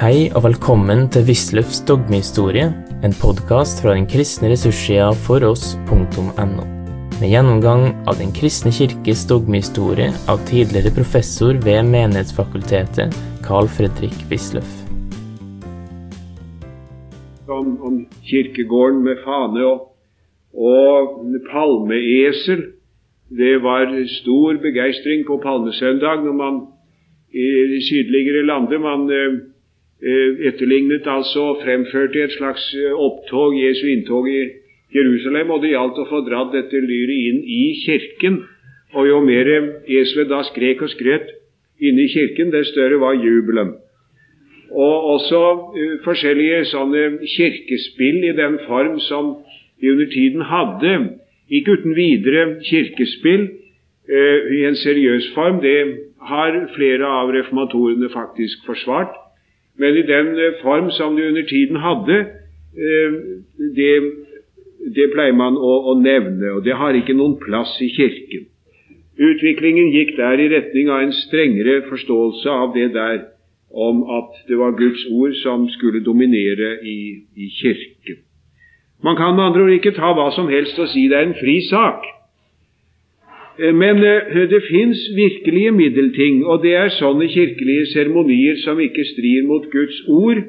Hei og velkommen til Wisløffs dogmehistorie, en podkast fra den kristne ressurssida foross.no. Med gjennomgang av Den kristne kirkes dogmehistorie av tidligere professor ved Menighetsfakultetet, Carl Fredrik Wisløff. Om, om kirkegården med fane og, og palmeesel. Det var stor begeistring på palmesøndag når man i de sydligere landet man eh, etterlignet altså og fremførte et slags eh, opptog, Jesu inntog i Jerusalem, og det gjaldt å få dratt dette lyret inn i kirken. Og jo mer eselet da skrek og skrøt inne i kirken, dess større var jubelen. Og også uh, forskjellige sånne kirkespill i den form som de under tiden hadde. Ikke uten videre kirkespill uh, i en seriøs form. Det har flere av reformatorene faktisk forsvart. Men i den eh, form som de under tiden hadde, eh, det, det pleier man å, å, nevne, og det har ikke noen plass i Kirken. Utviklingen gikk der i retning av en strengere forståelse av det der om at det var Guds ord som skulle dominere i, i Kirken. Man kan med andre ord ikke ta hva som helst og si det er en fri sak. Eh, men eh, det fins virkelige middelting, og det er sånne kirkelige seremonier som ikke strir mot Guds ord,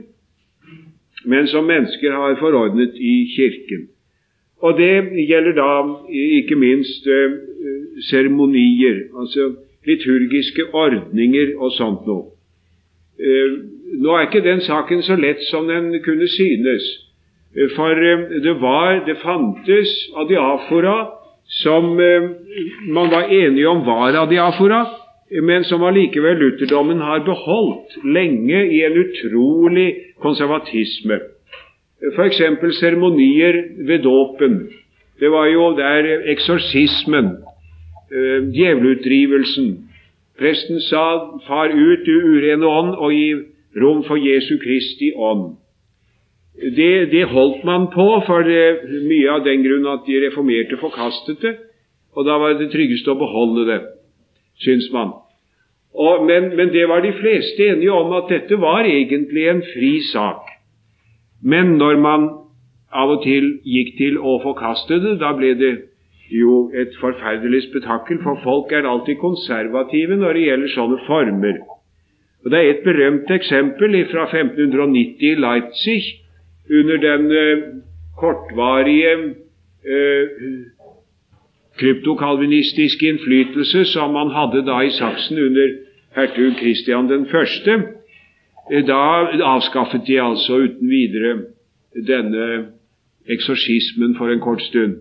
men som mennesker har forordnet i Kirken. Og det gjelder da ikke minst eh, seremonier, altså liturgiske ordninger og sånt noe. Nå er ikke den saken så lett som den kunne synes, for det var, det fantes adiafora som eh, man var enige om var av diafora, men som allikevel lutherdommen har beholdt lenge i en utrolig konservatisme. F.eks. seremonier ved dåpen. Det var jo der eksorsismen, eh, djevelutdrivelsen. Presten sa 'far ut, du urene ånd, og gi rom for Jesu Kristi ånd'. Det, det, holdt man på, for det, mye av den grunn at de reformerte forkastet det, og da var det tryggeste å beholde det, syns man. Og, men, men, det var de fleste enige om at dette var egentlig en fri sak. Men når man av og til gikk til å forkaste det, da ble det jo et forferdelig spetakkel, for folk er alltid konservative når det gjelder sånne former. Og Det er et berømt eksempel fra 1590 i Leipzig, under den eh, kortvarige eh, kryptokalvinistiske innflytelse som man hadde da i Saksen under hertug Kristian den første, eh, da avskaffet de altså uten videre denne eksorsismen for en kort stund.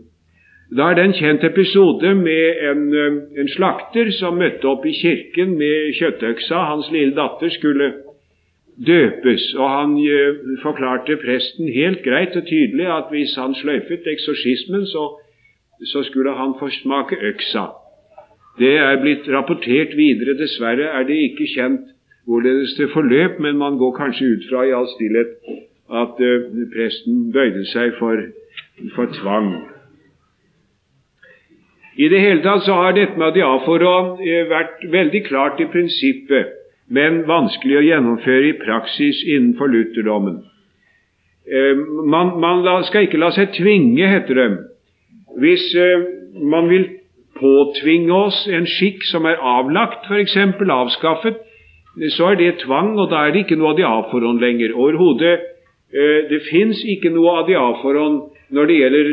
Da er det en kjent episode med en, en slakter som møtte opp i kirken med kjøttøksa. Hans lille datter skulle døpes. Og han uh, forklarte presten helt greit og tydelig at hvis han sløyfet eksorsismen, så, så, skulle han få smake øksa. Det er blitt rapportert videre. Dessverre er det ikke kjent hvorledes det forløp, men man går kanskje ut fra i all stillhet at uh, presten bøyde seg for, for tvang. I det hele tatt så har dette med diafora uh, vært veldig klart i prinsippet men vanskelig å gjennomføre i praksis innenfor lutherdommen. Eh, man, man skal ikke la seg tvinge, heter det. Hvis eh, man vil påtvinge oss en skikk som er avlagt, f.eks. avskaffet, så er det tvang, og da er det ikke noe adiaforhånd lenger. Overhodet. Eh, det fins ikke noe adiaforhånd når det gjelder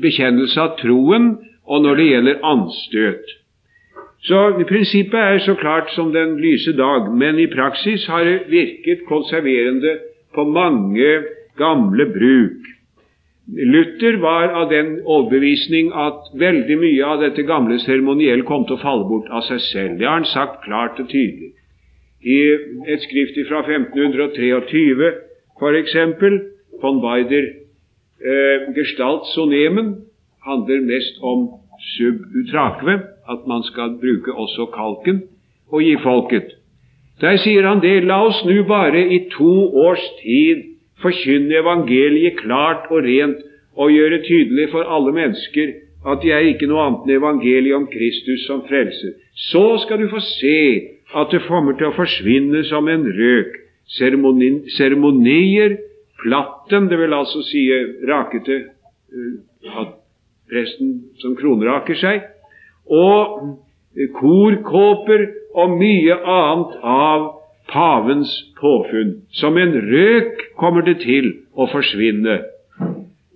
bekjennelse av troen, og når det gjelder anstøt. Så Prinsippet er så klart som den lyse dag, men i praksis har det virket konserverende på mange gamle bruk. Luther var av den overbevisning at veldig mye av dette gamle seremoniell kom til å falle bort av seg selv. Det har han sagt klart og tydelig. I et skrift fra 1523 f.eks. von Beider eh, Gestalt Sonemen handler mest om subutraque, at man skal bruke også kalken og gi folket. Der sier han det. La oss nå bare i to års tid forkynne evangeliet klart og rent og gjøre tydelig for alle mennesker at det er ikke noe annet enn evangeliet om Kristus som frelser. Så skal du få se at det kommer til å forsvinne som en røk, seremonier, platten, det vil altså si rakete at presten som kronraker seg, og korkåper og mye annet av pavens påfunn. Som en røk kommer det til å forsvinne.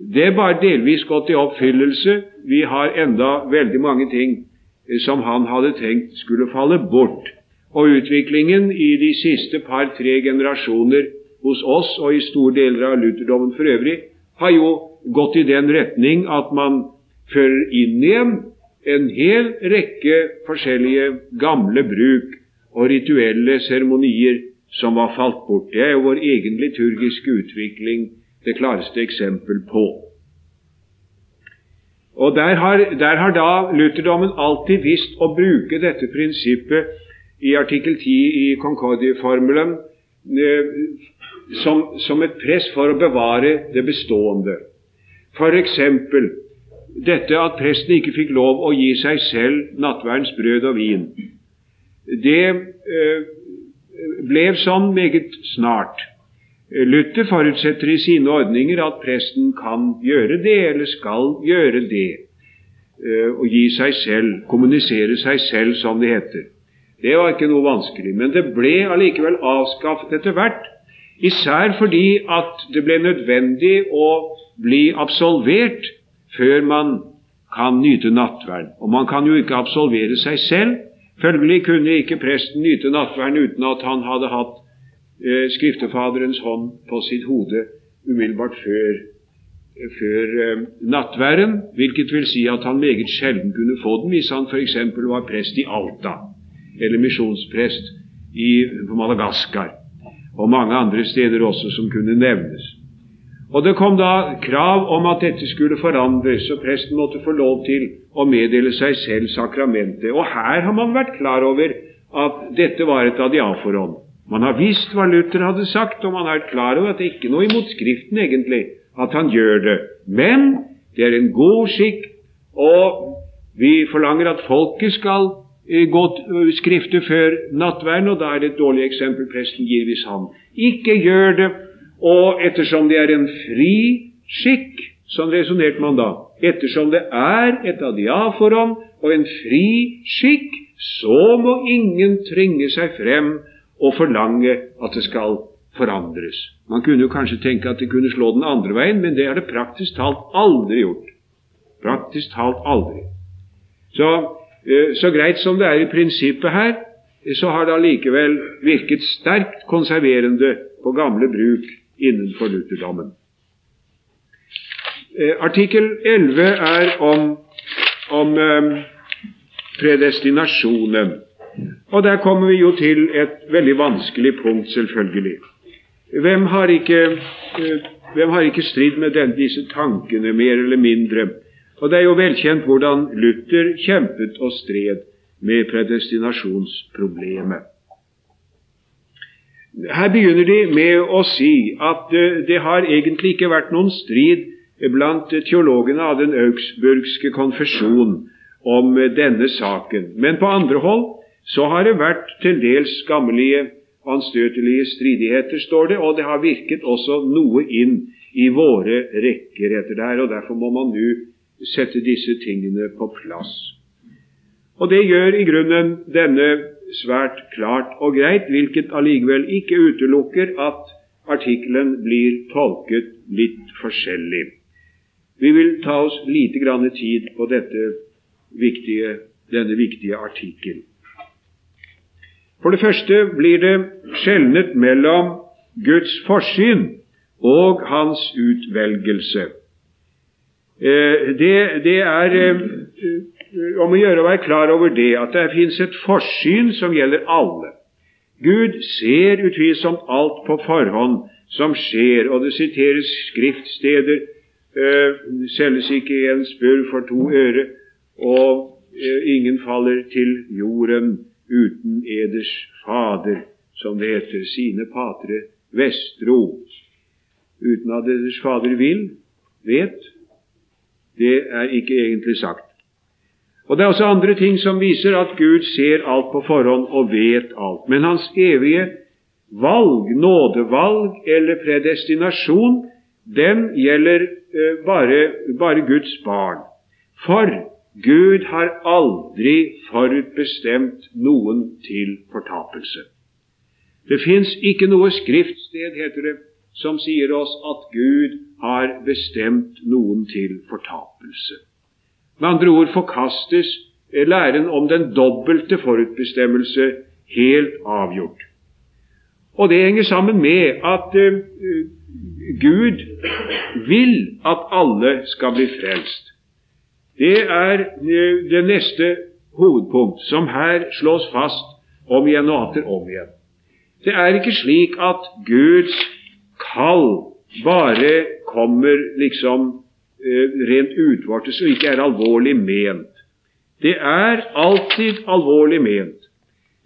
Det er bare delvis gått i oppfyllelse. Vi har enda veldig mange ting som han hadde tenkt skulle falle bort. Og utviklingen i de siste par-tre generasjoner hos oss og i store deler av lutherdommen for øvrig har jo gått i den retning at man fører inn igjen en hel rekke forskjellige gamle bruk og rituelle seremonier som var falt bort. Det er jo vår egen liturgiske utvikling det klareste eksempel på. Og der har, der har da lutherdommen alltid visst å bruke dette prinsippet i artikkel 10 i Concordie-formelen eh, som, som, et press for å bevare det bestående. F.eks. dette at presten ikke fikk lov å gi seg selv nattverdens brød og vin. Det eh, ble sånn meget snart. Luther forutsetter i sine ordninger at presten kan gjøre det, eller skal gjøre det, eh, og gi seg selv, kommunisere seg selv, som det heter. Det var ikke noe vanskelig, men det ble allikevel avskaffet etter hvert, især fordi at det ble nødvendig å bli absolvert før man kan nyte nattverd. Og man kan jo ikke absolvere seg selv. Følgelig kunne ikke presten nyte nattverd uten at han hadde hatt eh, Skriftefaderens hånd på sitt hode umiddelbart før, før eh, nattverden, hvilket vil si at han meget sjelden kunne få den hvis han f.eks. var prest i Alta eller misjonsprest i, Madagaskar, og mange andre steder også som kunne nevnes. Og Det kom da krav om at dette skulle forandres, og presten måtte få lov til å meddele seg selv sakramentet. Og her har man vært klar over at dette var et adiaforhånd. Man har visst hva Luther hadde sagt, og man har vært klar over at det ikke er noe imot Skriften egentlig at han gjør det. Men det er en god skikk, og vi forlanger at folket skal eh, gå eh, skrifte før nattverden, og da er det et dårlig eksempel presten gir hvis han ikke gjør det. Og ettersom det er en fri skikk, sånn resonnerte man da, ettersom det er et adiaforhånd og en fri skikk, så må ingen trenge seg frem og forlange at det skal forandres. Man kunne jo kanskje tenke at det kunne slå den andre veien, men det har det praktisk talt aldri gjort. Praktisk talt aldri. Så, eh, så greit som det er i prinsippet her, så har det allikevel virket sterkt konserverende på gamle bruk innenfor lutherdommen. Eh, artikkel 11 er om, om um, predestinasjonen. Og der kommer vi jo til et veldig vanskelig punkt, selvfølgelig. Hvem har ikke, eh, hvem har ikke strid med den, disse tankene, mer eller mindre? Og det er jo velkjent hvordan Luther kjempet og stred med predestinasjonsproblemet. Her begynner de med å si at eh, det har egentlig ikke vært noen strid blant teologene av den augsburgske konfesjon om eh, denne saken. Men på andre hold så har det vært til dels skammelige, anstøtelige stridigheter, står det, og det har virket også noe inn i våre rekker etter det her, og derfor må man nå sette disse tingene på plass. Og Det gjør i grunnen denne svært klart og greit, hvilket allikevel ikke utelukker at artikkelen blir tolket litt forskjellig. Vi vil ta oss lite grann tid på viktige, denne viktige artikkelen. For det første blir det skjelnet mellom Guds forsyn og hans utvelgelse. Eh, det, det er eh, om å gjøre å være klar over det, at det fins et forsyn som gjelder alle. Gud ser utvilsomt alt på forhånd som skjer, og det siteres skriftsteder Uh, selges ikke en spurv for to øre, og uh, ingen faller til jorden uten eders fader, som det heter, sine patre vestro. Uten at eders fader vil, vet. Det er ikke egentlig sagt. Og Det er også andre ting som viser at Gud ser alt på forhånd og vet alt. Men hans evige valg, nådevalg eller predestinasjon, den gjelder eh, bare, bare Guds barn. For Gud har aldri forutbestemt noen til fortapelse. Det fins ikke noe skriftsted, heter det, som sier oss at Gud har bestemt noen til fortapelse. Med andre ord forkastes læren om den dobbelte forutbestemmelse helt avgjort. Og det henger sammen med at uh, Gud vil at alle skal bli frelst. Det er uh, det neste hovedpunkt som her slås fast om igjen og atter om igjen. Det er ikke slik at Guds kall bare kommer liksom rent utvalgte som ikke er alvorlig ment. Det er alltid alvorlig ment.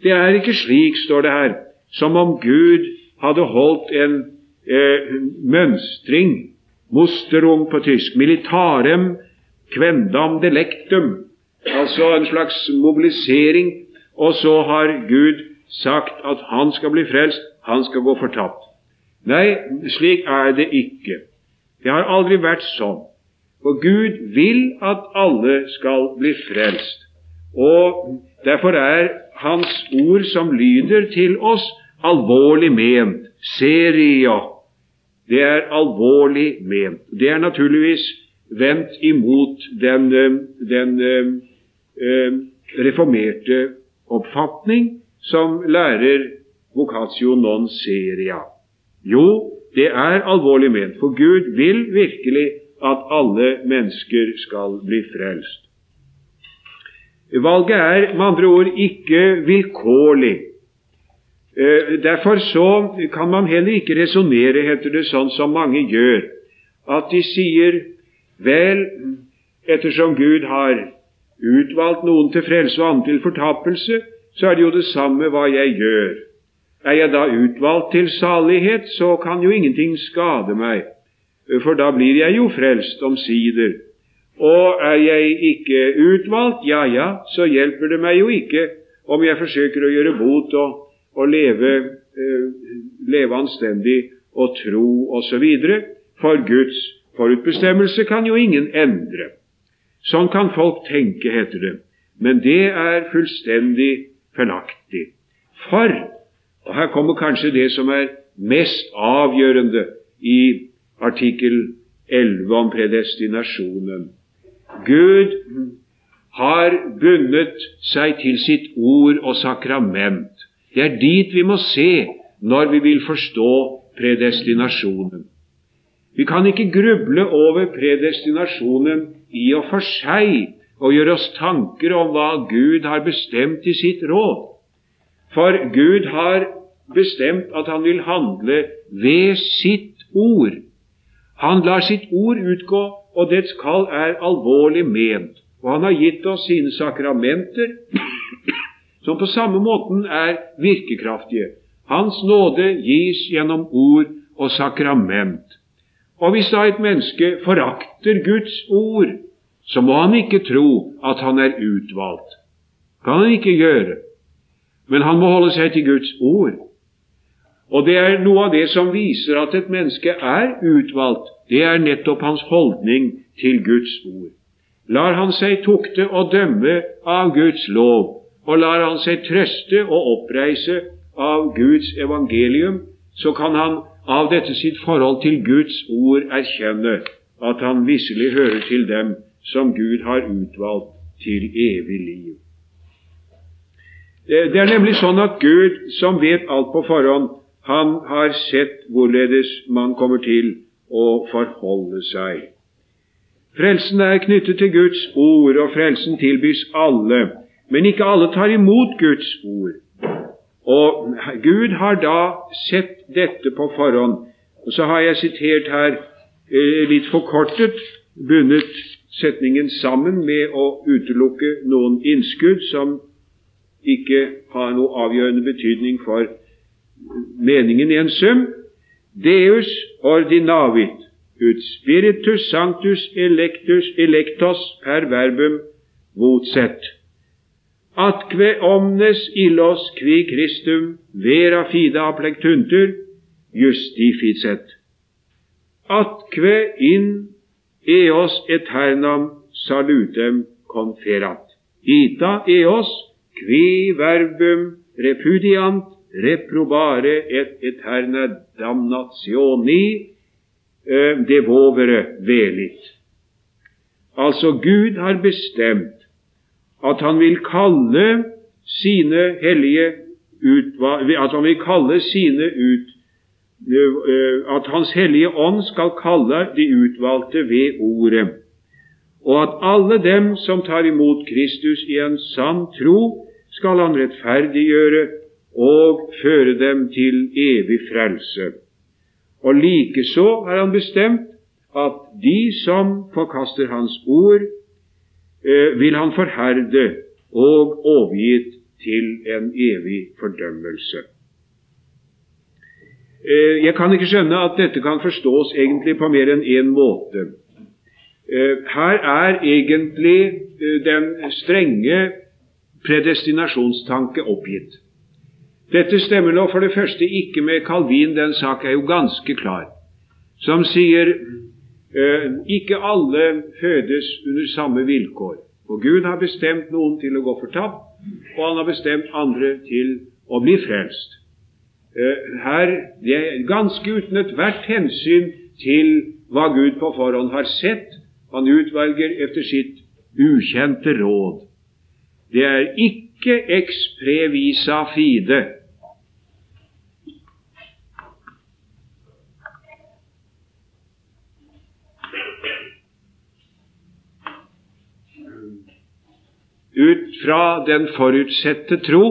Det er ikke slik, står det her, som om Gud hadde holdt en eh, mønstring, mosterung på tysk, militarem kvendam delectum, altså en slags mobilisering, og så har Gud sagt at han skal bli frelst, han skal gå fortapt. Nei, slik er det ikke. Det har aldri vært sånn. For Gud vil at alle skal bli frelst. Og derfor er Hans ord som lyder til oss, alvorlig ment. Seria. Det er alvorlig ment. Det er naturligvis vendt imot den, den reformerte oppfatning som lærer vocatio non seria. Jo, det er alvorlig ment, for Gud vil virkelig at alle mennesker skal bli frelst. Valget er med andre ord ikke vilkårlig. Eh, derfor så kan man heller ikke resonnere, heter det, sånn som mange gjør, at de sier vel, ettersom Gud har utvalgt noen til frelse og andre til fortapelse, så er det jo det samme hva jeg gjør. Er jeg da utvalgt til salighet, så kan jo ingenting skade meg, for da blir jeg jo frelst omsider. Og er jeg ikke utvalgt, ja ja, så hjelper det meg jo ikke om jeg forsøker å gjøre bot og og leve, eh, leve anstendig og tro osv. For Guds forutbestemmelse kan jo ingen endre. Sånn kan folk tenke, heter det. Men det er fullstendig feilaktig. For og her kommer kanskje det som er mest avgjørende i artikkel 11 om predestinasjonen. Gud har bundet seg til sitt ord og sakrament. Det er dit vi må se når vi vil forstå predestinasjonen. Vi kan ikke gruble over predestinasjonen i og for seg og gjøre oss tanker om hva Gud har bestemt i sitt råd. For Gud har bestemt at han vil handle ved sitt ord. Han lar sitt ord utgå, og dets kall er alvorlig ment. Og han har gitt oss sine sakramenter som på samme måten er virkekraftige. Hans nåde gis gjennom ord og sakrament. Og hvis da et menneske forakter Guds ord, så må han ikke tro at han er utvalgt. kan han ikke gjøre. Men han må holde seg til Guds ord. Og det er noe av det som viser at et menneske er utvalgt. Det er nettopp hans holdning til Guds ord. Lar han seg tukte og dømme av Guds lov, og lar han seg trøste og oppreise av Guds evangelium, så kan han av dette sitt forhold til Guds ord erkjenne at han visselig hører til dem som Gud har utvalgt til evig liv. Det er nemlig sånn at Gud, som vet alt på forhånd, han har sett hvorledes man kommer til å forholde seg. Frelsen er knyttet til Guds ord, og frelsen tilbys alle. Men ikke alle tar imot Guds ord. Og Gud har da sett dette på forhånd. Og så har jeg sitert her eh, litt forkortet, bundet setningen sammen med å utelukke noen innskudd som ikke har noe avgjørende betydning for meningen i en sum. Deus ordinavit ut spiritus sanctus electus electos per verbum votsett. atque omnes illos qui Christum vera fide aplectuntur justificet. Atque in eos eternam salutem conferat. Ita eos qui verbum repudiant reprobare et eterna damnationi eh, devovere velit. Altså, Gud har bestemt at han vil kalle sine hellige at han vil kalle sine ut eh, at Hans hellige ånd skal kalle de utvalgte ved ordet, og at alle dem som tar imot Kristus i en sann tro, skal han rettferdiggjøre og føre dem til evig frelse. Og likeså har han bestemt at de som forkaster Hans ord, eh, vil han forherde og overgitt til en evig fordømmelse. Eh, jeg kan ikke skjønne at dette kan forstås egentlig på mer enn én måte. Eh, her er egentlig den strenge predestinasjonstanke oppgitt. Dette stemmer nå for det første ikke med Calvin, den sak er jo ganske klar, som sier Eh, ikke alle fødes under samme vilkår. For Gud har bestemt noen til å gå fortapt, og han har bestemt andre til å bli frelst. Eh, her, Det er ganske uten ethvert hensyn til hva Gud på forhånd har sett. Han utvelger etter sitt ukjente råd. Det er ikke ex previsa fide ut fra den forutsette tro.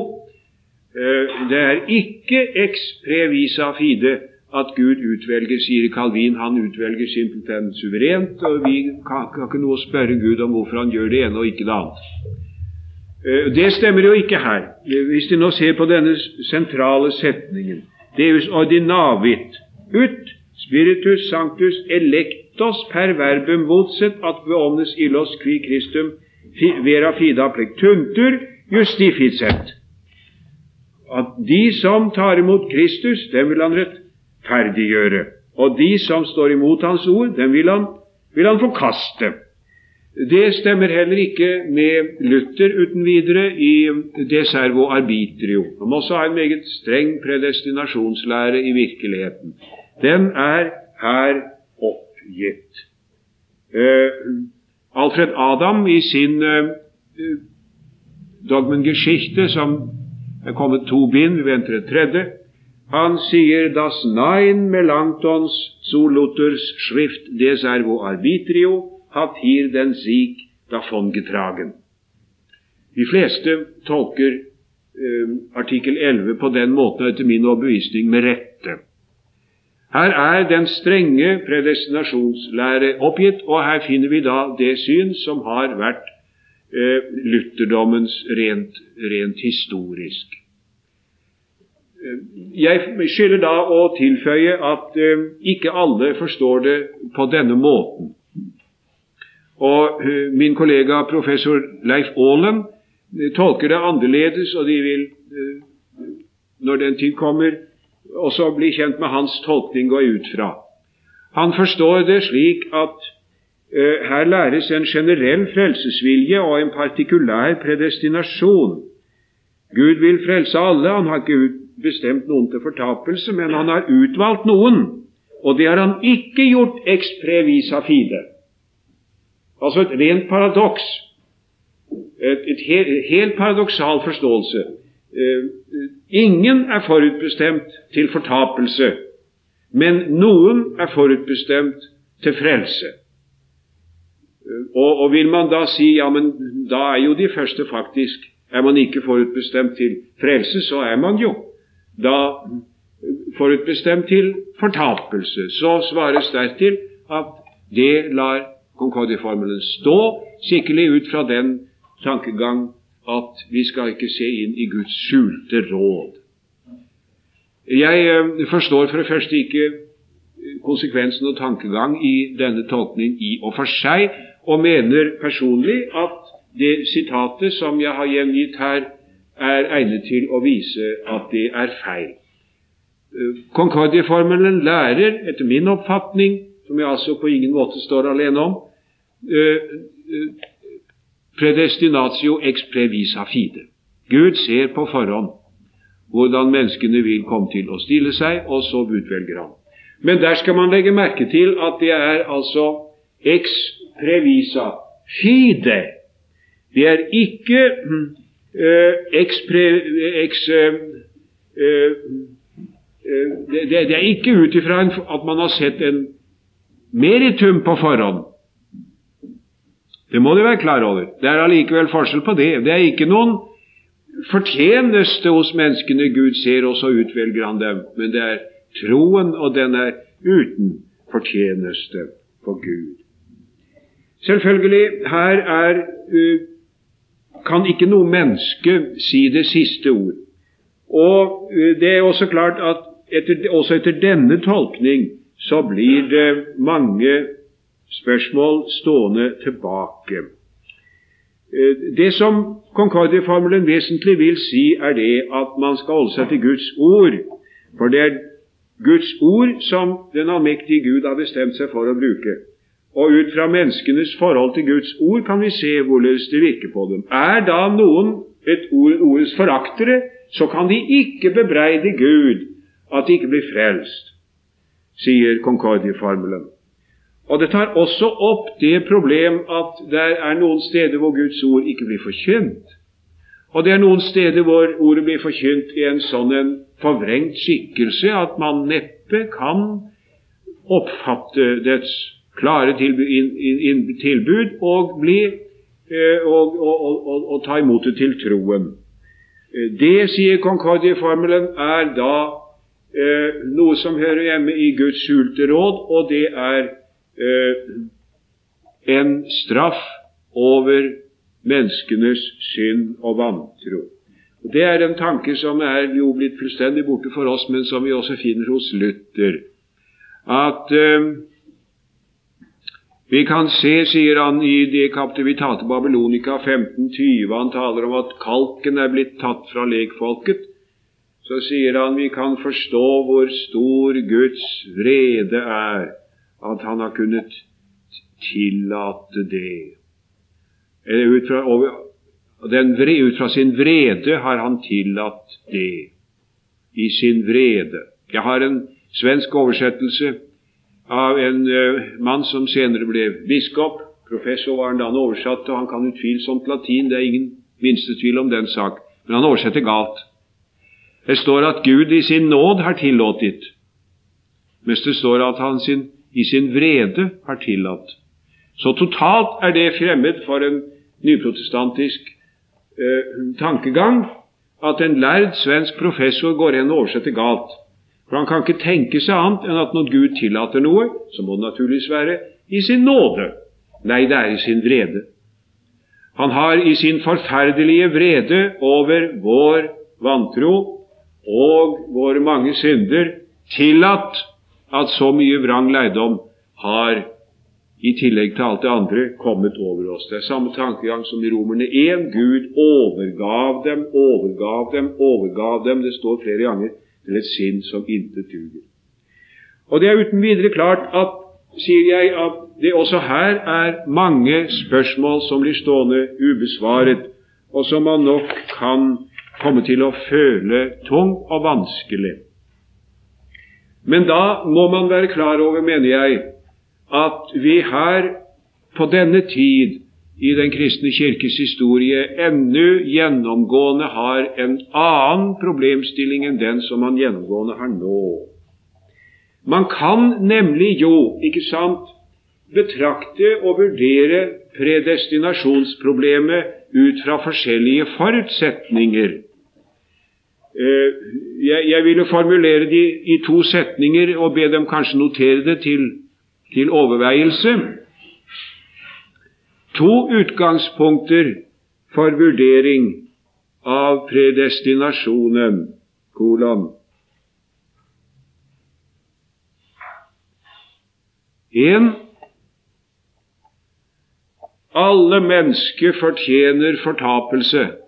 Eh, det er ikke ex previsa fide at Gud utvelger, sier Calvin. Han utvelger simpelthen suverent, og vi kan, ikke noe å spørre Gud om hvorfor han gjør det ene og ikke det andre. Eh, det stemmer jo ikke her. Hvis de nå ser på denne sentrale setningen Deus ordinavit ut spiritus sanctus electos per verbum motsett at beomnes illos qui Christum vera fida plectuntur justificet. At de som tar imot Kristus, dem vil han rettferdiggjøre. Og de som står imot Hans ord, dem vil han, vil han forkaste. Det stemmer heller ikke med Luther uten videre i De servo arbitrio, som også har en meget streng predestinasjonslære i virkeligheten. Den er her oppgitt. Uh, Alfred Adam i sin uh, Dogmengeschichte, som er kommet to bind, vi venter et tredje, han sier Das Nein Melanchtons zu Luthers Schrift De servo Arbitrio hat hier den Sieg davongetragen. De fleste tolker eh, artikkel 11 på den måten, etter min overbevisning, med rette. Her er den strenge predestinasjonslære oppgitt, og her finner vi da det syn som har vært eh, lutherdommens rent, rent historisk. Eh, jeg skylder da å tilføye at eh, ikke alle forstår det på denne måten. Og eh, Min kollega professor Leif Aalen eh, tolker det annerledes, og de vil, eh, når den tid kommer, også bli kjent med hans tolkning gå ut fra. Han forstår det slik at her læres en generell frelsesvilje og en partikulær predestinasjon. Gud vil frelse alle. Han har ikke bestemt noen til fortapelse, men han har utvalgt noen. Og det har han ikke gjort ex previsa fide. Altså et rent paradoks. Et, et helt, helt paradoksal forståelse. Uh, Ingen er forutbestemt til fortapelse, men noen er forutbestemt til frelse. Og, og, vil man da si ja, men da er jo de første faktisk Er man ikke forutbestemt til frelse, så er man jo da forutbestemt til fortapelse. Så svares dertil at det lar Concordia-formelen stå, ut fra den tankegang at vi skal ikke se inn i Guds skjulte råd. Jeg eh, forstår for det første ikke eh, konsekvensen og tankegang i denne tolkning i og for seg, og mener personlig at det sitatet som jeg har gjengitt her, er egnet til å vise at det er feil. Concordieformelen lærer, etter min oppfatning, som jeg altså på ingen måte står alene om, predestinatio ex previsa fide. Gud ser på forhånd hvordan menneskene vil komme til å stille seg, og så utvelger han. Men der skal man legge merke til at det er altså ex previsa fide. Det er ikke uh, ex, pre, ex uh, uh, det, det, er ikke ut ifra at man har sett en meritum på forhånd. Det må du være klar over. Det er allikevel forskjell på det. Det er ikke noen fortjeneste hos menneskene Gud ser, og så utvelger han dem. Men det er troen, og den er uten fortjeneste for Gud. Selvfølgelig, her er uh, kan ikke noe menneske si det siste ord. Og uh, det er også klart at etter, også etter denne tolkning så blir det mange spørsmål stående tilbake. Eh, det som Concordia-formelen vesentlig vil si, er det at man skal holde seg til Guds ord. For det er Guds ord som den allmektige Gud har bestemt seg for å bruke. Og ut fra menneskenes forhold til Guds ord kan vi se hvorledes det virker på dem. Er da noen et ord, ordets foraktere, så kan de ikke bebreide Gud at de ikke blir frelst, sier Concordie-formelen. Og det tar også opp det problem at det er noen steder hvor Guds ord ikke blir forkynt. Og det er noen steder hvor ordet blir forkynt i en sånn en forvrengt skikkelse at man neppe kan oppfatte dets klare tilbud, tilbud og, bli, eh, og, og, og, ta imot det til troen. Eh, det, sier Concordie-formelen, er da eh, noe som hører hjemme i Guds skjulte råd, og det er en straff over menneskenes synd og vantro. Og Det er en tanke som er jo blitt fullstendig borte for oss, men som vi også finner hos Luther. At eh, vi kan se, sier han i De Captivitate Babylonica 1520, han taler om at kalken er blitt tatt fra lekfolket. Så sier han vi kan forstå hvor stor Guds vrede er at han har kunnet tillate det. Ut fra, den, ut fra sin vrede har han tillatt det. I sin vrede. Jeg har en svensk oversettelse av en uh, mann som senere ble biskop. Professor var han da han oversatte, og han kan utvilsomt latin. Det er ingen minste tvil om den sak. Men han oversetter galt. Det står at Gud i sin nåd har tillåtit, mens det står at han sin i sin vrede har tillatt. Så totalt er det fremmed for en nyprotestantisk eh, tankegang at en lærd svensk professor går hen og oversetter galt. For han kan ikke tenke seg annet enn at når Gud tillater noe, så må det naturligvis være i sin nåde. Nei, det er i sin vrede. Han har i sin forferdelige vrede over vår vantro og våre mange synder tillatt at så mye vrang lærdom har i tillegg til alt det andre kommet over oss. Det er samme tankegang som i Romerne 1. Gud overgav dem, overgav dem, overgav dem. Det står flere ganger til et sinn som intet duger. Og det er uten videre klart at, sier jeg, at det også her er mange spørsmål som blir stående ubesvaret, og som man nok kan komme til å føle tung og vanskelig. Men da må man være klar over, mener jeg, at vi her på denne tid i Den kristne kirkes historie ennå gjennomgående har en annen problemstilling enn den som man gjennomgående har nå. Man kan nemlig jo, ikke sant, betrakte og vurdere predestinasjonsproblemet ut fra forskjellige forutsetninger. Eh, jeg, jeg ville formulere de i to setninger og be dem kanskje notere det til, til overveielse. To utgangspunkter for vurdering av predestinasjonen, kolon. En Alle mennesker fortjener fortapelse.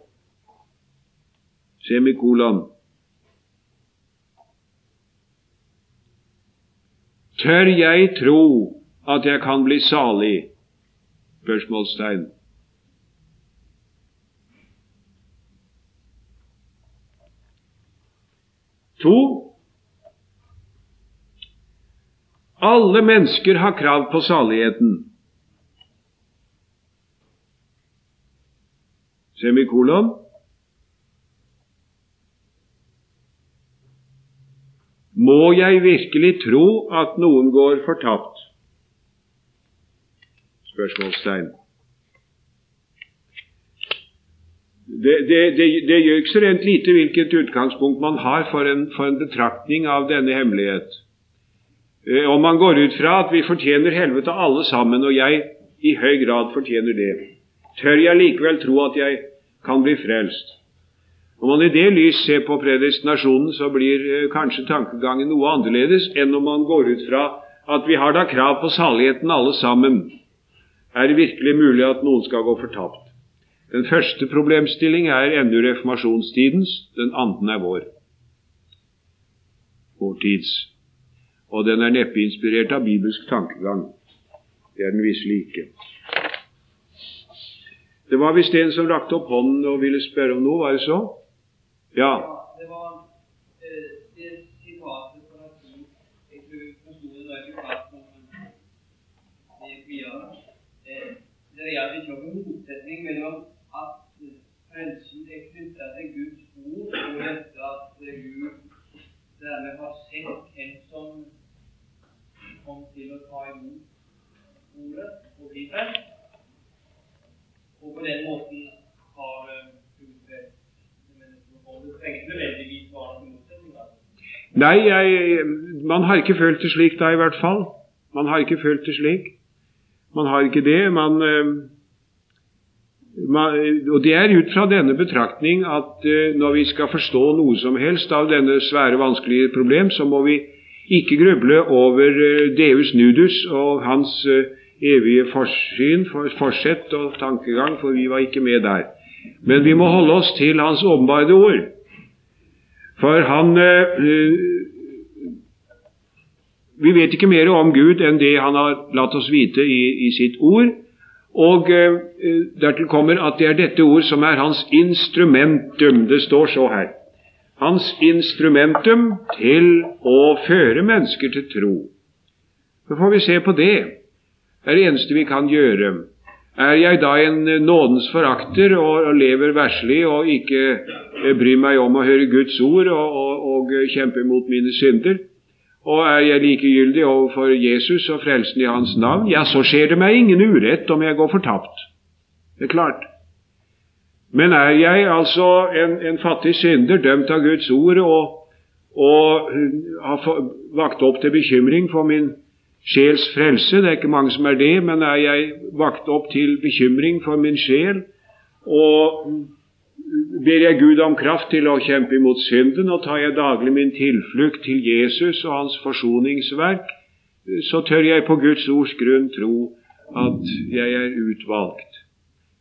Semikolon. Tør jeg tro at jeg kan bli salig? Spørsmålstegn. To. Alle mennesker har krav på saligheten. Semikolon. Må jeg virkelig tro at noen går fortapt? Spørsmålstegn. Det, det, det, det, gjør ikke så rent lite hvilket utgangspunkt man har for en, for en betraktning av denne hemmelighet. Eh, om man går ut fra at vi fortjener helvete alle sammen, og jeg i høy grad fortjener det, tør jeg likevel tro at jeg kan bli frelst. Om man i det lys ser på predestinasjonen, så blir eh, kanskje tankegangen noe annerledes enn om man går ut fra at vi har da krav på saligheten alle sammen. Er det virkelig mulig at noen skal gå fortapt? Den første problemstilling er ennå reformasjonstidens, den andre er vår. Vår tids. Og den er neppe inspirert av bibelsk tankegang. Det er den visselig ikke. Det var visst en som rakte opp hånden og ville spørre om noe, var det så? Ja. Det var eh, det sitatet fra Jeg tror jeg fast om det gikk videre. Eh, det er ikke noen motsetning mellom at frelsen er knytta til Guds ord, og dette at Gud dermed har sett hvem som kom til å ta imot ordet og bli og på den måten har utbredt Det trenger ikke nødvendigvis være noen motsetning. Nei, jeg, man har ikke følt det slik da, i hvert fall. Man har ikke følt det slik. Man har ikke det. Man, eh, man, og det er ut fra denne betraktning at uh, når vi skal forstå noe som helst av denne svære, vanskelige problem, så må vi ikke gruble over uh, Deus nudus og hans evige forsyn, forsett og tankegang, for vi var ikke med der. Men vi må holde oss til Hans åpenbare ord. For han øh, Vi vet ikke mer om Gud enn det han har latt oss vite i, i sitt ord. Og øh, dertil kommer at det er dette ord som er hans instrumentum. Det står så her. Hans instrumentum til å føre mennesker til tro. Så får vi se på det. det er det eneste vi kan gjøre. Er jeg da en nådens forakter og, lever verslig og ikke eh, bryr meg om å høre Guds ord og, og, og kjempe mot mine synder, og er jeg likegyldig overfor Jesus og frelsen i Hans navn, ja, så skjer det meg ingen urett om jeg går fortapt. Det er klart. Men er jeg altså en, en fattig synder, dømt av Guds ord, og, og har vakt opp til bekymring for min sjels frelse. Det er ikke mange som er det, men er jeg vakt opp til bekymring for min sjel, og ber jeg Gud om kraft til å kjempe imot synden, og tar jeg daglig min tilflukt til Jesus og hans forsoningsverk, så tør jeg på Guds ords grunn tro at jeg er utvalgt.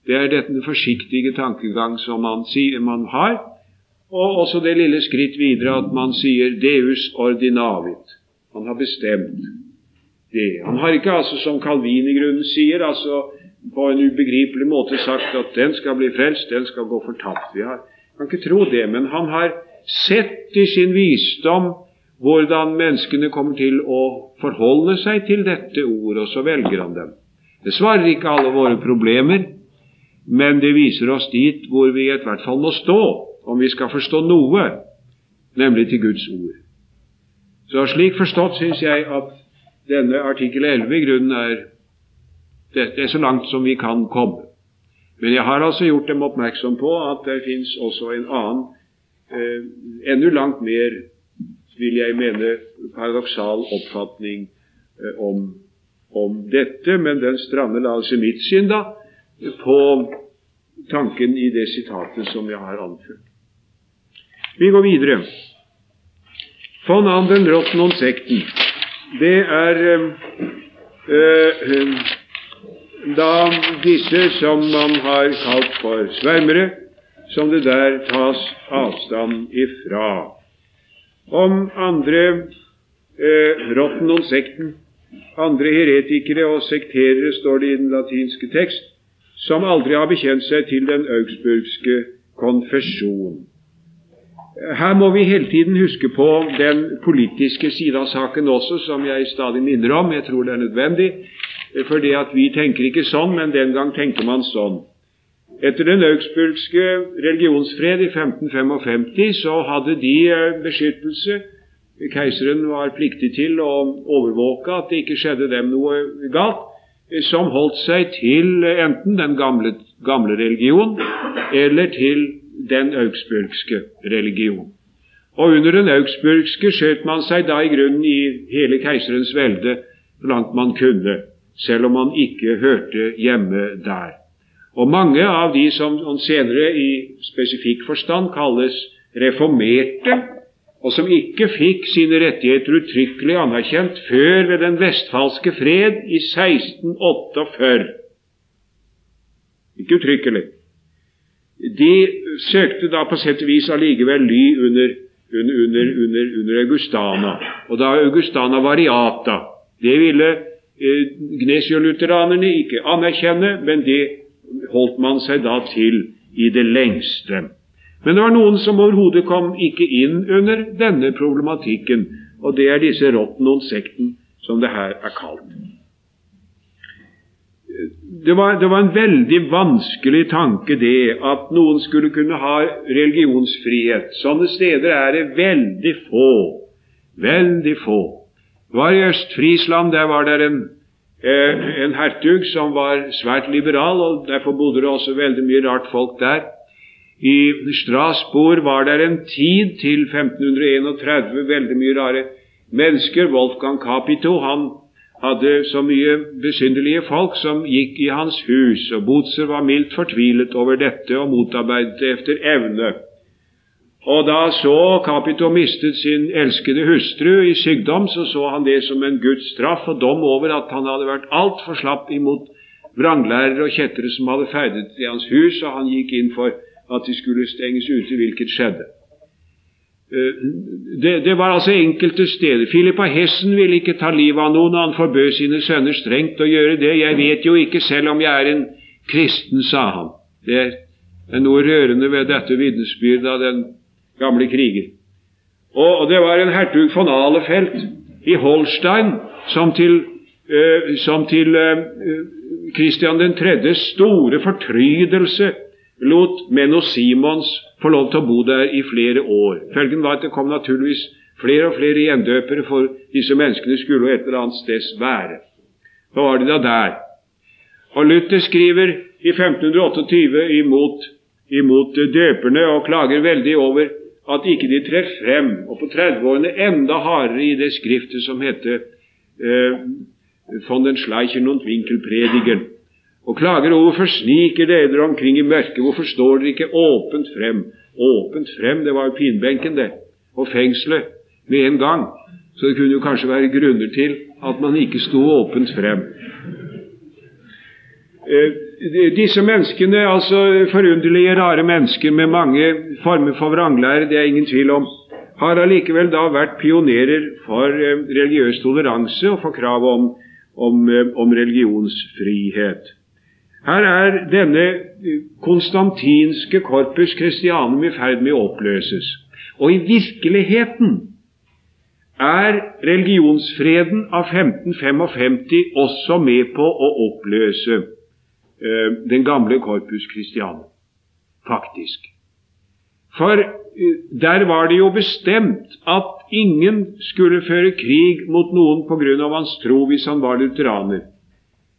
Det er denne forsiktige tankegang som man, sier man har, og også det lille skritt videre at man sier 'Deus ordinavit'. Man har bestemt det. Han har ikke altså, som Calvin i grunnen sier, altså på en ubegripelig måte sagt at den skal bli frelst, den skal gå fortapt. Vi har, kan ikke tro det, men han har sett i sin visdom hvordan menneskene kommer til å forholde seg til dette ordet, og så velger han dem. Det svarer ikke alle våre problemer, men det viser oss dit hvor vi i hvert fall må stå, om vi skal forstå noe, nemlig til Guds ord. Så slik forstått syns jeg at denne artikkel 11 i grunnen er dette er så langt som vi kan komme. Men jeg har altså gjort dem oppmerksom på at det fins også en annen, eh, enda langt mer, vil jeg mene, paradoksal oppfatning eh, om, om, dette, men den strander altså mitt syn da på tanken i det sitatet som jeg har anført. Vi går videre. Von anden den Rotten sekten det er øh, øh, da disse som man har kalt for svermere, som det der tas avstand ifra. Om andre eh, Rotten-sekten, andre heretikere og sekterere, står det i den latinske tekst, som aldri har bekjent seg til den augsburgske konfesjon. Her må vi hele tiden huske på den politiske side av saken også, som jeg stadig minner om. Jeg tror det er nødvendig, fordi at vi tenker ikke sånn, men den gang tenkte man sånn. Etter den augsburgske religionsfred i 1555 så hadde de eh, beskyttelse. Keiseren var pliktig til å overvåke at det ikke skjedde dem noe galt som holdt seg til enten den gamle, gamle religion eller til den augsburgske religion. Og under den augsburgske skjøt man seg da i grunnen i hele keiserens velde langt man kunne, selv om man ikke hørte hjemme der. Og mange av de som senere i spesifikk forstand kalles reformerte, og som ikke fikk sine rettigheter uttrykkelig anerkjent før ved den vestfalske fred i 1648. Ikke uttrykkelig. De søkte da på sett og vis allikevel ly under, under, under, under, Augustana, og da Augustana variata. Det ville eh, gnesiolutheranerne ikke anerkjenne, men det holdt man seg da til i det lengste. Men det var noen som overhodet kom ikke inn under denne problematikken, og det er disse Rottenon-sekten, som det her er kalt. Det var, det var, en veldig vanskelig tanke det at noen skulle kunne ha religionsfrihet. Sånne steder er det veldig få. Veldig få. Det var I Øst-Frisland der var det en, eh, en hertug som var svært liberal, og derfor bodde det også veldig mye rart folk der. I Strasbourg var det en tid, til 1531, veldig mye rare mennesker. Wolfgang Capito han hadde så mye besynderlige folk som gikk i hans hus, og Botser var mildt fortvilet over dette og motarbeidet det efter evne. Og da så Capito mistet sin elskede hustru i sykdom, så så han det som en Guds straff og dom over at han hadde vært altfor slapp imot vranglærere og kjettere som hadde ferdet i hans hus, og han gikk inn for at de skulle stenges ute, hvilket skjedde. Eh, det, det, var altså enkelte steder. Philip av Hessen ville ikke ta livet av noen, han forbød sine sønner strengt å gjøre det. Jeg vet jo ikke selv om jeg er en kristen, sa han. Det er noe rørende ved dette vitnesbyrdet av den gamle kriger. Og, det var en hertug von Alefelt i Holstein som til, øh, som til øh, Christian 3.s store fortrydelse lot Menno Simons få lov til å bo der i flere år. Følgen var at det kom naturligvis flere og flere gjendøpere, for disse menneskene skulle et eller annet sted være. Hva var de da der? Og Luther skriver i 1528 imot, imot døperne og klager veldig over at ikke de trer frem, og på 30-årene enda hardere i det skriftet som heter eh, von den Schleichen und Winkelpredigen og klager over hvorfor sniker dere omkring i mørket, hvorfor står dere ikke åpent frem? Åpent frem, det var jo pinbenken, det, og fengselet med en gang. Så det kunne jo kanskje være grunner til at man ikke sto åpent frem. Eh, disse menneskene, altså forunderlige, rare mennesker med mange former for vranglære, det er ingen tvil om, har allikevel da vært pionerer for eh, religiøs toleranse og for krav om, om, eh, om religionsfrihet. Her er denne eh, konstantinske corpus christianum i ferd med å oppløses. Og i virkeligheten er religionsfreden av 1555 også med på å oppløse eh, den gamle corpus christianum. Faktisk. For eh, der var det jo bestemt at ingen skulle føre krig mot noen på grunn av hans tro hvis han var lutheraner.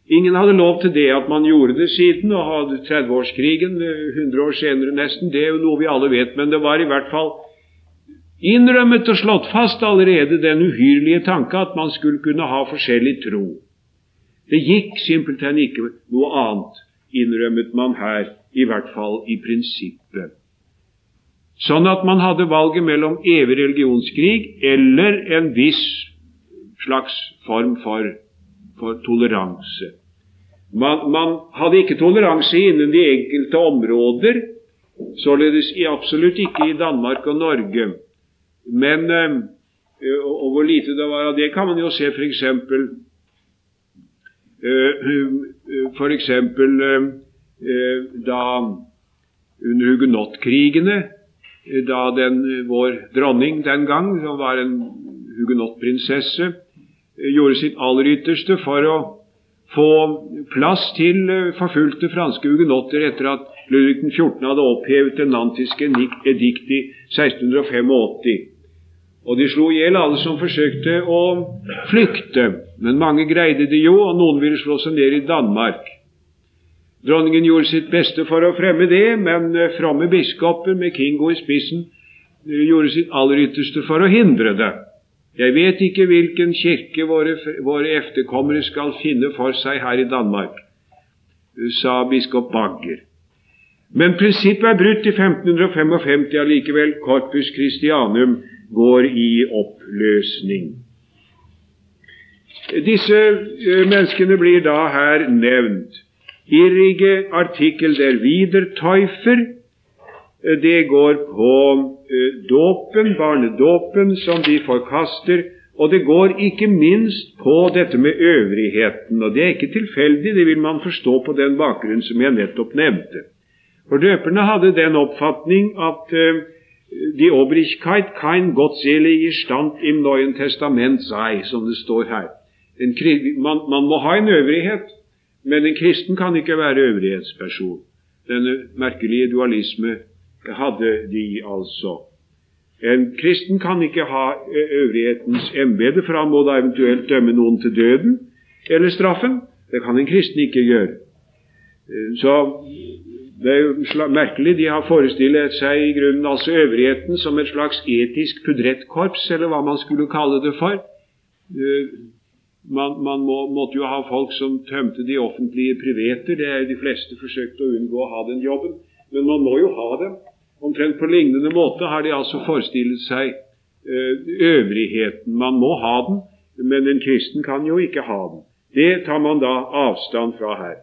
Ingen hadde lov til det at man gjorde det siden, og hadde 30-årskrigen 100 år senere nesten. Det er jo noe vi alle vet, men det var i hvert fall innrømmet og slått fast allerede den uhyrlige tanke at man skulle kunne ha forskjellig tro. Det gikk simpelthen ikke noe annet, innrømmet man her, i hvert fall i prinsippet. Sånn at man hadde valget mellom evig religionskrig eller en viss slags form for for toleranse. Man, man hadde ikke toleranse innen de enkelte områder, således absolutt ikke i Danmark og Norge. Men og hvor lite det var av det, kan man jo se f.eks. F.eks. da under hugenottkrigene, da den, vår dronning den gang, som var en hugenottprinsesse, gjorde sitt aller ytterste for å få plass til forfulgte franske hugenotter etter at Ludvig 14. hadde opphevet det nantiske edikt i 1685. Og de slo i hjel alle som forsøkte å flykte. Men mange greide det jo, og noen ville slå seg ned i Danmark. Dronningen gjorde sitt beste for å fremme det, men eh, fromme biskoper med Kingo i spissen eh, gjorde sitt aller ytterste for å hindre det. Jeg vet ikke hvilken kirke våre, våre efterkommere skal finne for seg her i Danmark, sa biskop Bagger. Men prinsippet er brutt i 1555 allikevel. Corpus Christianum går i oppløsning. Disse eh, menneskene blir da her nevnt. Irrige artikkel der Wiedertäufer, eh, det går på dåpen, barnedåpen, som de forkaster. Og det går ikke minst på dette med øvrigheten. Og det er ikke tilfeldig, det vil man forstå på den bakgrunn som jeg nettopp nevnte. For døperne hadde den oppfatning at de Obrigkeit kein gottselige Stand im Neuen Testament sei, som det står her. En, man, man, må ha en øvrighet, men en kristen kan ikke være øvrighetsperson. Denne merkelige dualisme hadde de altså. En kristen kan ikke ha øvrighetens embete, for han må da eventuelt dømme noen til døden eller straffen. Det kan en kristen ikke gjøre. Så det er jo merkelig. De har forestilt seg i grunnen altså øvrigheten som et slags etisk pudrettkorps, eller hva man skulle kalle det for. Man, man må, måtte jo ha folk som tømte de offentlige priveter. Det er jo de fleste forsøkt å unngå å ha den jobben. Men man må jo ha dem. Omtrent på lignende måte har de altså forestilt seg eh, øvrigheten. Man må ha den, men en kristen kan jo ikke ha den. Det tar man da avstand fra her.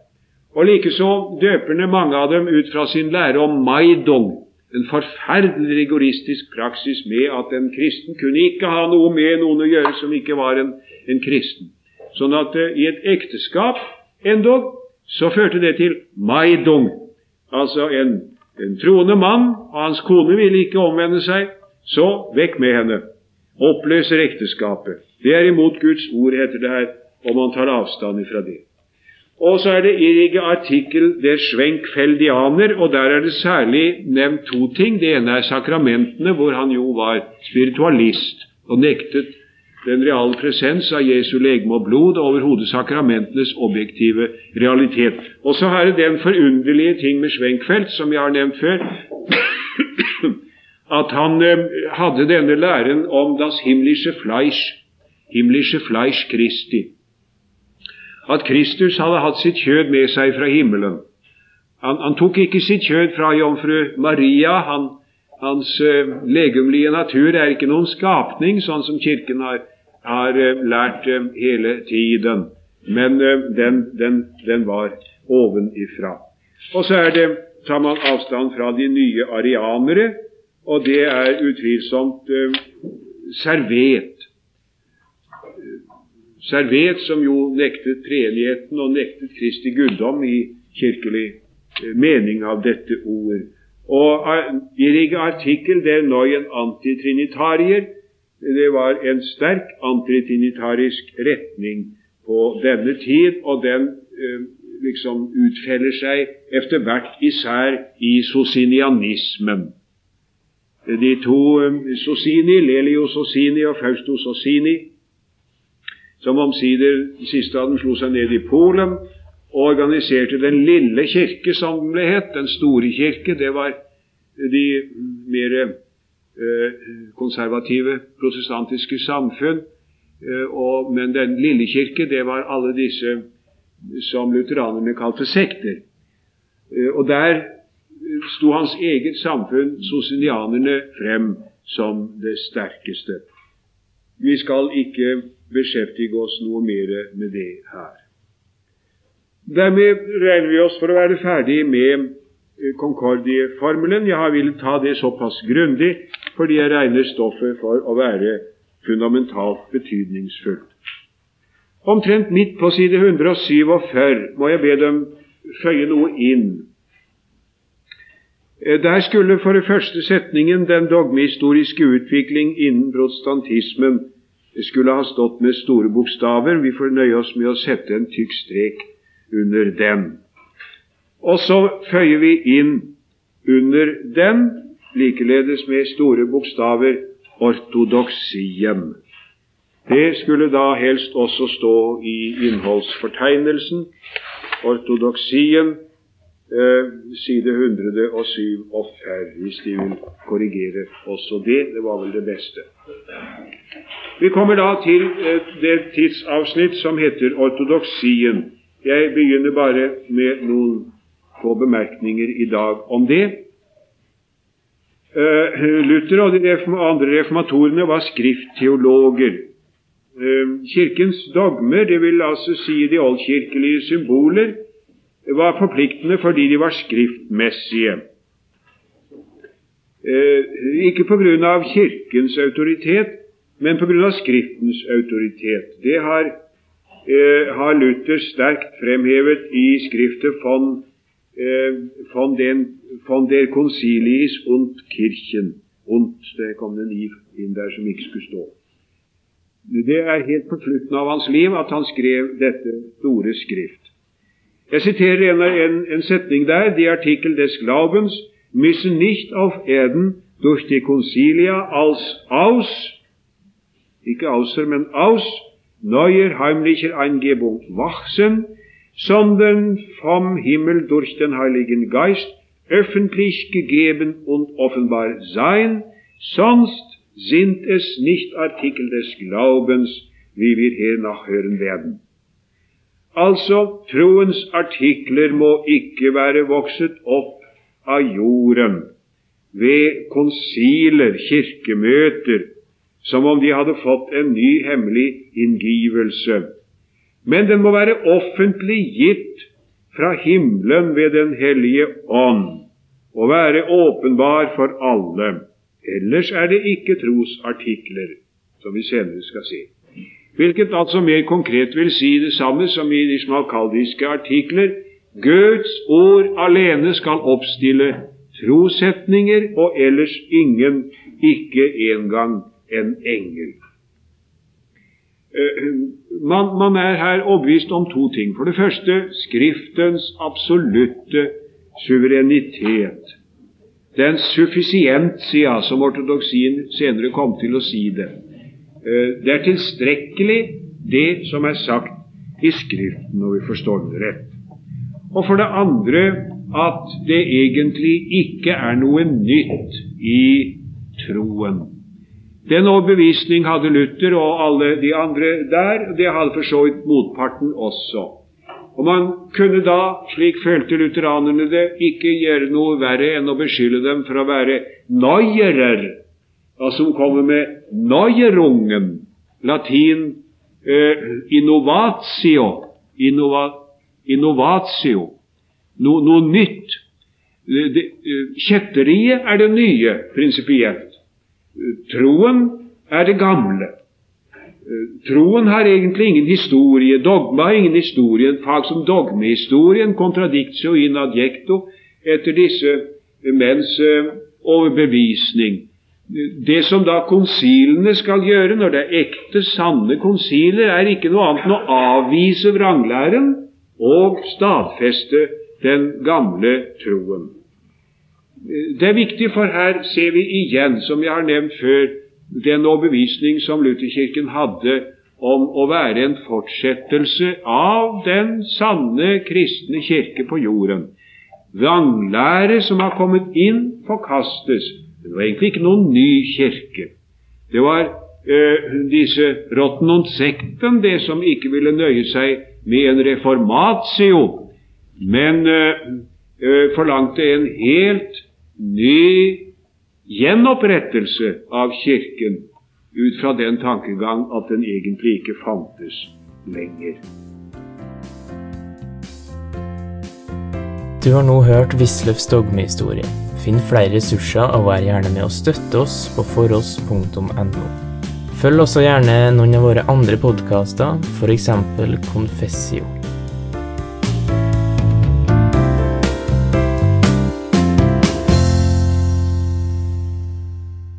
Og likeså døperne, mange av dem, ut fra sin lære om maidong, en forferdelig rigoristisk praksis med at en kristen kunne ikke ha noe med noen å gjøre som ikke var en, en kristen. Sånn at uh, i et ekteskap endog så førte det til maidong. Altså en, en troende mann og hans kone ville ikke omvende seg, så vekk med henne. Oppløser ekteskapet. Det er imot Guds ord, heter det her, og man tar avstand ifra det. Og så er det irrige artikkel der Schwenkfeldianer, og der er det særlig nevnt to ting. Det ene er sakramentene, hvor han jo var spiritualist og nektet den reale presens av Jesu legeme og blod, og overhodet sakramentenes objektive realitet. Og så er det den forunderlige ting med Schwenkfeld, som jeg har nevnt før, at han eh, hadde denne læren om das himmlische Fleisch, himmlische Fleisch Christi at Kristus hadde hatt sitt kjød med seg fra himmelen. Han, han tok ikke sitt kjød fra jomfru Maria. Han, hans uh, legemlige natur er ikke noen skapning, sånn som Kirken har, har uh, lært uh, hele tiden. Men den, den, den, var ovenifra. Og så det, tar man avstand fra de nye arianere, og det er utvilsomt servet Servet, som jo nektet treenigheten og nektet Kristi guddom i kirkelig eh, mening av dette ord. Og I artikkel der Neuen antitrinitarier det var en sterk antitrinitarisk retning på denne tid, og den eh, liksom utfeller seg etter hvert især i sosinianismen. De to eh, Sosini, Lelio Sosini og Fausto Sosini, som omsider siste av dem slo seg ned i Polen og organiserte den lille kirke, som ble het. Den store kirke, det var de mer eh, konservative protestantiske samfunn. Eh, og, men den lille kirke, det var alle disse som lutheranerne kalte sekter. Eh, og der sto hans eget samfunn, sosinianerne, frem som det sterkeste. Vi skal ikke beskjeftige oss noe mer med det her. Dermed regner vi oss for å være ferdig med Concordie-formelen. Jeg har villet ta det såpass grundig fordi jeg regner stoffet for å være fundamentalt betydningsfullt. Omtrent midt på side 147 må jeg be dem føye noe inn. Der skulle for det første setningen 'den dogmehistoriske utvikling innen protestantismen' skulle ha stått med store bokstaver. Vi får nøye oss med å sette en tykk strek under den. Og så føyer vi inn under den, likeledes med store bokstaver, ortodoksien. Det skulle da helst også stå i innholdsfortegnelsen. Ortodoksien, eh, side 147, hvis de vil korrigere også det. Det var vel det beste. Vi kommer da til eh, det tidsavsnitt som heter ortodoksien. Jeg begynner bare med noen få bemerkninger i dag om det. Uh, Luther og de andre reformatorene var skriftteologer. Uh, kirkens dogmer, det vil altså si de oldkirkelige symboler, var forpliktende fordi de var skriftmessige. Uh, ikke av Kirkens autoritet, men av Skriftens autoritet. Det har, har Luther sterkt fremhevet i skriftet von Eh, von, den, von der Conciliis und Kirchen. Und det kom en i inn der som ikke skulle stå. Det er helt på slutten av hans liv at han skrev dette store skrift. Jeg siterer en, en, en setning der, de artikkel des Glaubens müssen nicht auf Erden durch die Concilia als aus, ikke außer, men aus, neuer heimlicher Eingebung wachsen, sondern vom Himmel durch den Heiligen Geist öffentlich gegeben und offenbar sein, sonst sind es nicht Artikel des Glaubens, wie wir her nachhøren werden. Altså, troens artikler må ikke være vokset opp av jorden ved konsiler, kirkemøter, som om de hadde fått en ny hemmelig inngivelse men den må være offentlig gitt fra himmelen ved Den hellige ånd og være åpenbar for alle. Ellers er det ikke trosartikler, som vi senere skal se. Hvilket altså mer konkret vil si det samme som i de smalkaldiske artikler. Guds ord alene skal oppstille trosetninger, og ellers ingen, ikke engang en engel. Eh, man, man, er her overbevist om to ting. For det første Skriftens absolutte suverenitet. Den suffisientia, som ortodoksien senere kom til å si det. Eh, det er tilstrekkelig, det som er sagt i Skriften, når vi forstår det rett. Og for det andre at det egentlig ikke er noe nytt i troen. Den overbevisning hadde Luther og alle de andre der. Det hadde for så vidt motparten også. Og Man kunne da, slik følte lutheranerne det, ikke gjøre noe verre enn å beskylde dem for å være noierer, altså som kommer med noierungen, latin eh, innovatio, innova, innovatio, no, noe nytt. Eh, kjetteriet er det nye, prinsipielt. Troen er det gamle. Troen har egentlig ingen historie. Dogma har ingen historie. En fag som dogmehistorien, contradictio in adjecto, etter disse menns eh, overbevisning. Det som da konsilene skal gjøre når det er ekte, sanne konsiler, er ikke noe annet enn å avvise vranglæren og stadfeste den gamle troen. Det er viktig, for her ser vi igjen, som jeg har nevnt før, den overbevisning som Lutherkirken hadde om å være en fortsettelse av den sanne kristne kirke på jorden. Vranglære som har kommet inn, forkastes. Det var egentlig ikke noen ny kirke. Det var øh, disse rotten und sekten, det som ikke ville nøye seg med en reformatio, men øh, forlangte en helt ny gjenopprettelse av Kirken ut fra den tankegang at den egentlig ikke fantes lenger. Du har nå hørt Wisløffs dogmehistorie. Finn flere ressurser og vær gjerne med å støtte oss på foross.no. Følg også gjerne noen av våre andre podkaster, f.eks. Confessio.